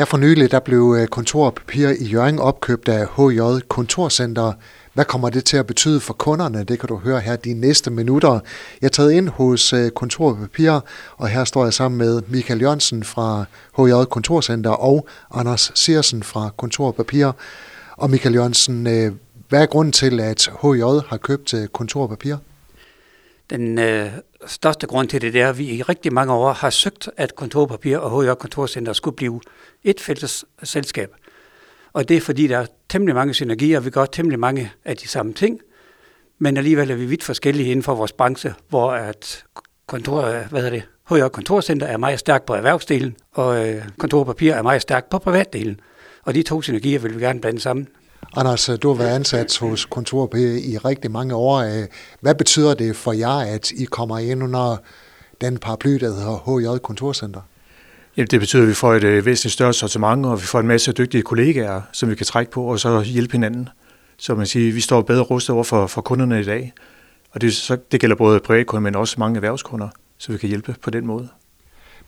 Her for nylig der blev øh, kontorpapir i Jørgen opkøbt af HJ Kontorcenter. Hvad kommer det til at betyde for kunderne? Det kan du høre her de næste minutter. Jeg er taget ind hos øh, Kontorpapir, og her står jeg sammen med Michael Jørgensen fra HJ Kontorcenter og Anders Siersen fra Kontorpapir. og Michael Jørgensen, øh, hvad er grunden til, at HJ har købt kontorpapir? Den øh, største grund til det, det er, at vi i rigtig mange år har søgt, at Kontorpapir og HR Kontorcenter skulle blive et fælles selskab. Og det er fordi, der er temmelig mange synergier, vi gør temmelig mange af de samme ting, men alligevel er vi vidt forskellige inden for vores branche, hvor at kontor, hvad hedder det, HR Kontorcenter er meget stærk på erhvervsdelen, og øh, kontorpapir er meget stærk på privatdelen. Og de to synergier vil vi gerne blande sammen. Anders, du har været ansat hos Kontor P i rigtig mange år. Øh, hvad betyder det for jer, at I kommer ind under den paraply, der hedder HJ Kontorcenter? Jamen, det betyder, at vi får et øh, væsentligt større sortiment, og vi får en masse dygtige kollegaer, som vi kan trække på, og så hjælpe hinanden. Så man siger, vi står bedre rustet over for, for kunderne i dag. Og det, så, det gælder både privatkunder, men også mange erhvervskunder, så vi kan hjælpe på den måde.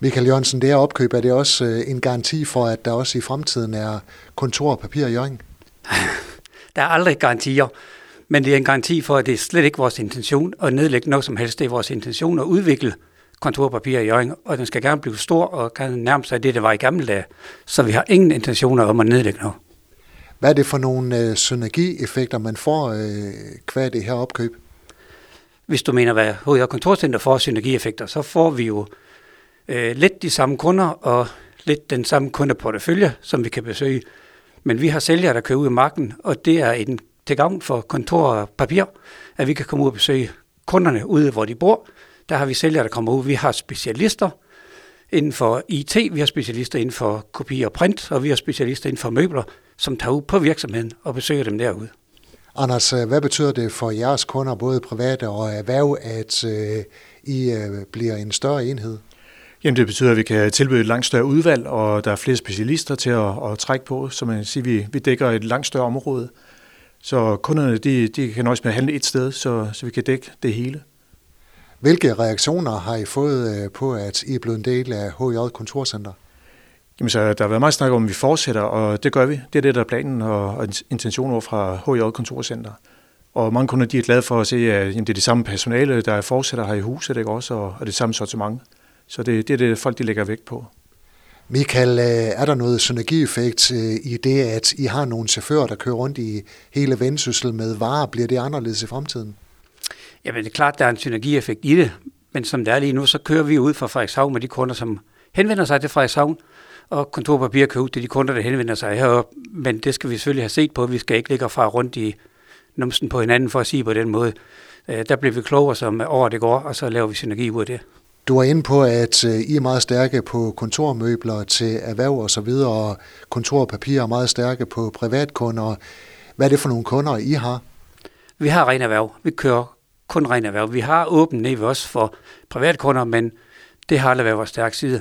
Michael Jørgensen, det her opkøb, er det også øh, en garanti for, at der også i fremtiden er kontor og papir i Jørgen? Der er aldrig garantier, men det er en garanti for, at det er slet ikke vores intention at nedlægge noget som helst. Det er vores intention at udvikle kontorpapir i Jørgen, og den skal gerne blive stor og kan nærme sig det, der var i gamle dage. Så vi har ingen intentioner om at nedlægge noget. Hvad er det for nogle øh, synergieffekter, man får øh, kvad det her opkøb? Hvis du mener, hvad og kontorcenter får synergieffekter, så får vi jo øh, lidt de samme kunder og lidt den samme kundeportefølje, som vi kan besøge. Men vi har sælgere, der kører ud i marken, og det er en til gavn for kontor og papir, at vi kan komme ud og besøge kunderne ude, hvor de bor. Der har vi sælgere, der kommer ud. Vi har specialister inden for IT, vi har specialister inden for kopi og print, og vi har specialister inden for møbler, som tager ud på virksomheden og besøger dem derude. Anders, øh, hvad betyder det for jeres kunder, både private og erhverv, at øh, I øh, bliver en større enhed? Jamen det betyder, at vi kan tilbyde et langt større udvalg, og der er flere specialister til at, at trække på, så man siger, vi, vi dækker et langt større område. Så kunderne de, de kan nøjes med at handle et sted, så, så vi kan dække det hele. Hvilke reaktioner har I fået øh, på, at I er blevet en del af HJ Kontorcenter? Jamen, så der har været meget snak om, at vi fortsætter, og det gør vi. Det er det, der er planen og, intentionen over fra HJ Kontorcenter. Og mange kunder de er glade for at se, at jamen, det er det samme personale, der fortsætter her i huset, ikke også, og, og det samme sortiment. Så det, det er det, folk de lægger vægt på. Michael, øh, er der noget synergieffekt øh, i det, at I har nogle chauffører, der kører rundt i hele vendsyssel med varer? Bliver det anderledes i fremtiden? Jamen, det er klart, der er en synergieffekt i det, men som det er lige nu, så kører vi ud fra Frederikshavn med de kunder, som henvender sig til Frederikshavn, og kontorpapir kører ud til de kunder, der henvender sig heroppe. Men det skal vi selvfølgelig have set på. Vi skal ikke ligge fra rundt i numsen på hinanden for at sige på den måde. Øh, der bliver vi klogere, som over det går, og så laver vi synergi ud af det. Du er inde på, at øh, I er meget stærke på kontormøbler til erhverv og så videre, og kontorpapir er meget stærke på privatkunder. Hvad er det for nogle kunder, I har? Vi har ren erhverv. Vi kører kun ren erhverv. Vi har åbent ned også for privatkunder, men det har aldrig været vores stærke side.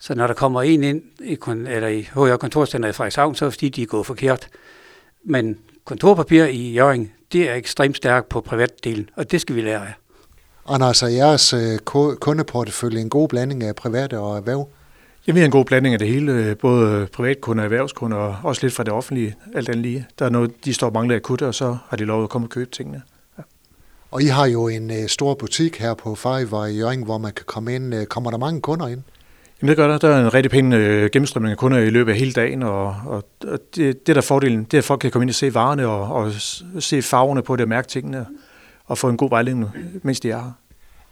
Så når der kommer en ind i, eller i HR Kontorcenter i Frederikshavn, så er det fordi, de er gået forkert. Men kontorpapir i Jørgen, det er ekstremt stærkt på privatdelen, og det skal vi lære af. Anders, er jeres øh, kundeportefølje en god blanding af private og erhverv? Ja, vi har en god blanding af det hele, både privatkunder og erhvervskunder, og også lidt fra det offentlige, alt andet lige. Der er noget, de står og mangler akutte, og så har de lov at komme og købe tingene. Ja. Og I har jo en uh, stor butik her på Fiverr i Jørgen, hvor man kan komme ind. Kommer der mange kunder ind? Jamen det gør der. Der er en rigtig pæn gennemstrømning af kunder i løbet af hele dagen, og, og, og det, det der fordelen, det er, at folk kan komme ind og se varerne og, og se farverne på det og mærke tingene og få en god vejledning, mens de er her.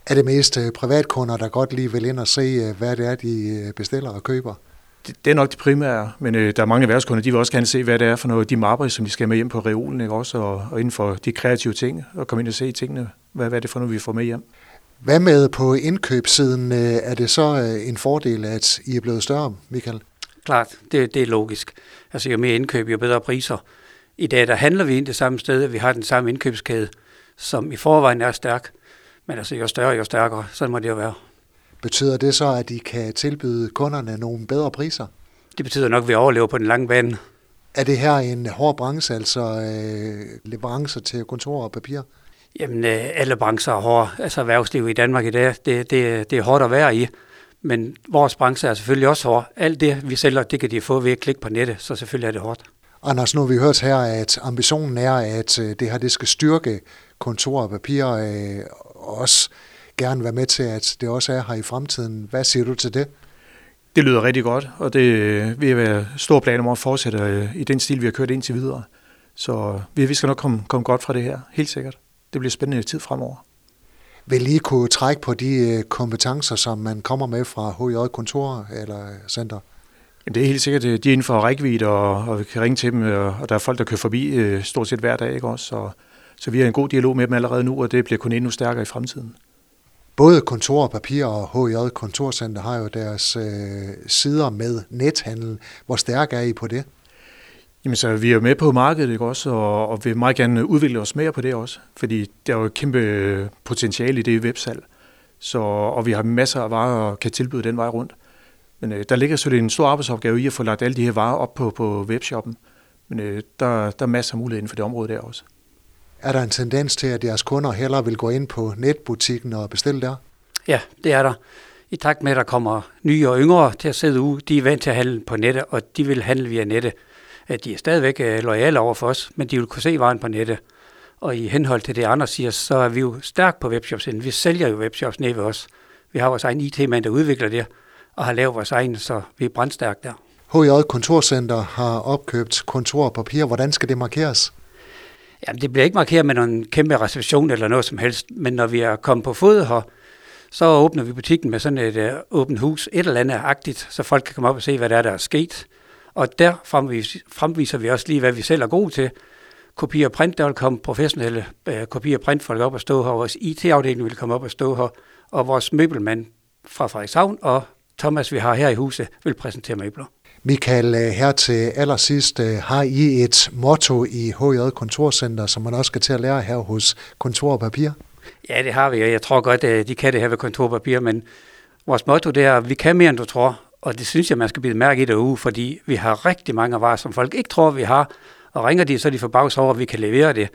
Er det mest øh, privatkunder, der godt lige vil ind og se, øh, hvad det er, de øh, bestiller og køber? Det, det er nok det primære, men øh, der er mange erhvervskunder, de vil også gerne se, hvad det er for noget, de mapper, som de skal med hjem på reolen, ikke? også, og, og inden for de kreative ting, og komme ind og se tingene, hvad, hvad er det for noget, vi får med hjem. Hvad med på indkøbssiden? Er det så en fordel, at I er blevet større, Michael? Klart, det, det er logisk. Altså jo mere indkøb, jo bedre priser. I dag der handler vi ind det samme sted, vi har den samme indkøbskæde, som i forvejen er stærk. Men altså, jo større, jo stærkere. Sådan må det jo være. Betyder det så, at de kan tilbyde kunderne nogle bedre priser? Det betyder nok, at vi overlever på den lange bane. Er det her en hård branche, altså øh, leverancer til kontor og papir? Jamen, øh, alle brancher er hårde. Altså erhvervslivet i Danmark i dag, det, det, det er hårdt at være i. Men vores branche er selvfølgelig også hård. Alt det, vi sælger, det kan de få ved at klikke på nettet, så selvfølgelig er det hårdt. Anders, nu har vi hørt her, at ambitionen er, at øh, det her det skal styrke kontor og papir, øh, og også gerne være med til, at det også er her i fremtiden. Hvad siger du til det? Det lyder rigtig godt, og det vil være stor plan om at fortsætte øh, i den stil, vi har kørt indtil videre. Så vi skal nok komme, komme godt fra det her, helt sikkert. Det bliver spændende tid fremover. Vil I kunne trække på de øh, kompetencer, som man kommer med fra HJ Kontor eller Center? Jamen, det er helt sikkert, de er inden for rækkevidde, og, og vi kan ringe til dem, og der er folk, der kører forbi øh, stort set hver dag. Ikke også? Så, så vi har en god dialog med dem allerede nu, og det bliver kun endnu stærkere i fremtiden. Både Kontor og Papir og HJ Kontorcenter har jo deres øh, sider med nethandel. Hvor stærk er I på det? Jamen så vi er med på markedet ikke også, og, og vil meget gerne udvikle os mere på det også, fordi der er jo et kæmpe potentiale i det websalg, så, og vi har masser af varer og kan tilbyde den vej rundt. Men øh, der ligger selvfølgelig en stor arbejdsopgave i at få lagt alle de her varer op på, på webshoppen, men øh, der, der er masser af mulighed inden for det område der også. Er der en tendens til, at jeres kunder hellere vil gå ind på netbutikken og bestille der? Ja, det er der. I takt med, at der kommer nye og yngre til at sidde ude, de er vant til at handle på nettet, og de vil handle via nettet at de er stadigvæk øh, lojale over for os, men de vil kunne se vejen på nettet. Og i henhold til det, andre siger, så er vi jo stærkt på webshops. Vi sælger jo webshops ned ved os. Vi har vores egen IT-mand, der udvikler det, og har lavet vores egen, så vi er brandstærke der. HJ Kontorcenter har opkøbt kontor og papir. Hvordan skal det markeres? Jamen, det bliver ikke markeret med nogen kæmpe reception eller noget som helst, men når vi er kommet på fod her, så åbner vi butikken med sådan et uh, åbent hus, et eller andet agtigt, så folk kan komme op og se, hvad der er, der er sket. Og der fremviser vi også lige, hvad vi selv er gode til. Kopi og print, der vil komme professionelle øh, kopi og printfolk op og stå her. Vores IT-afdeling vil komme op og stå her. Og vores møbelmand fra Frederikshavn og Thomas, vi har her i huset, vil præsentere møbler. Michael, øh, her til allersidst, øh, har I et motto i HJ Kontorcenter, som man også skal til at lære her hos Kontor og Papir? Ja, det har vi, og jeg tror godt, at de kan det her ved Kontor og Papir, men vores motto det er, at vi kan mere, end du tror, og det synes jeg, man skal blive mærke i derude, fordi vi har rigtig mange varer, som folk ikke tror, vi har. Og ringer de, så er de forbavs over, at vi kan levere det.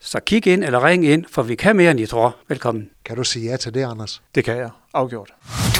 Så kig ind eller ring ind, for vi kan mere, end I tror. Velkommen. Kan du sige ja til det, Anders? Det kan jeg. Afgjort.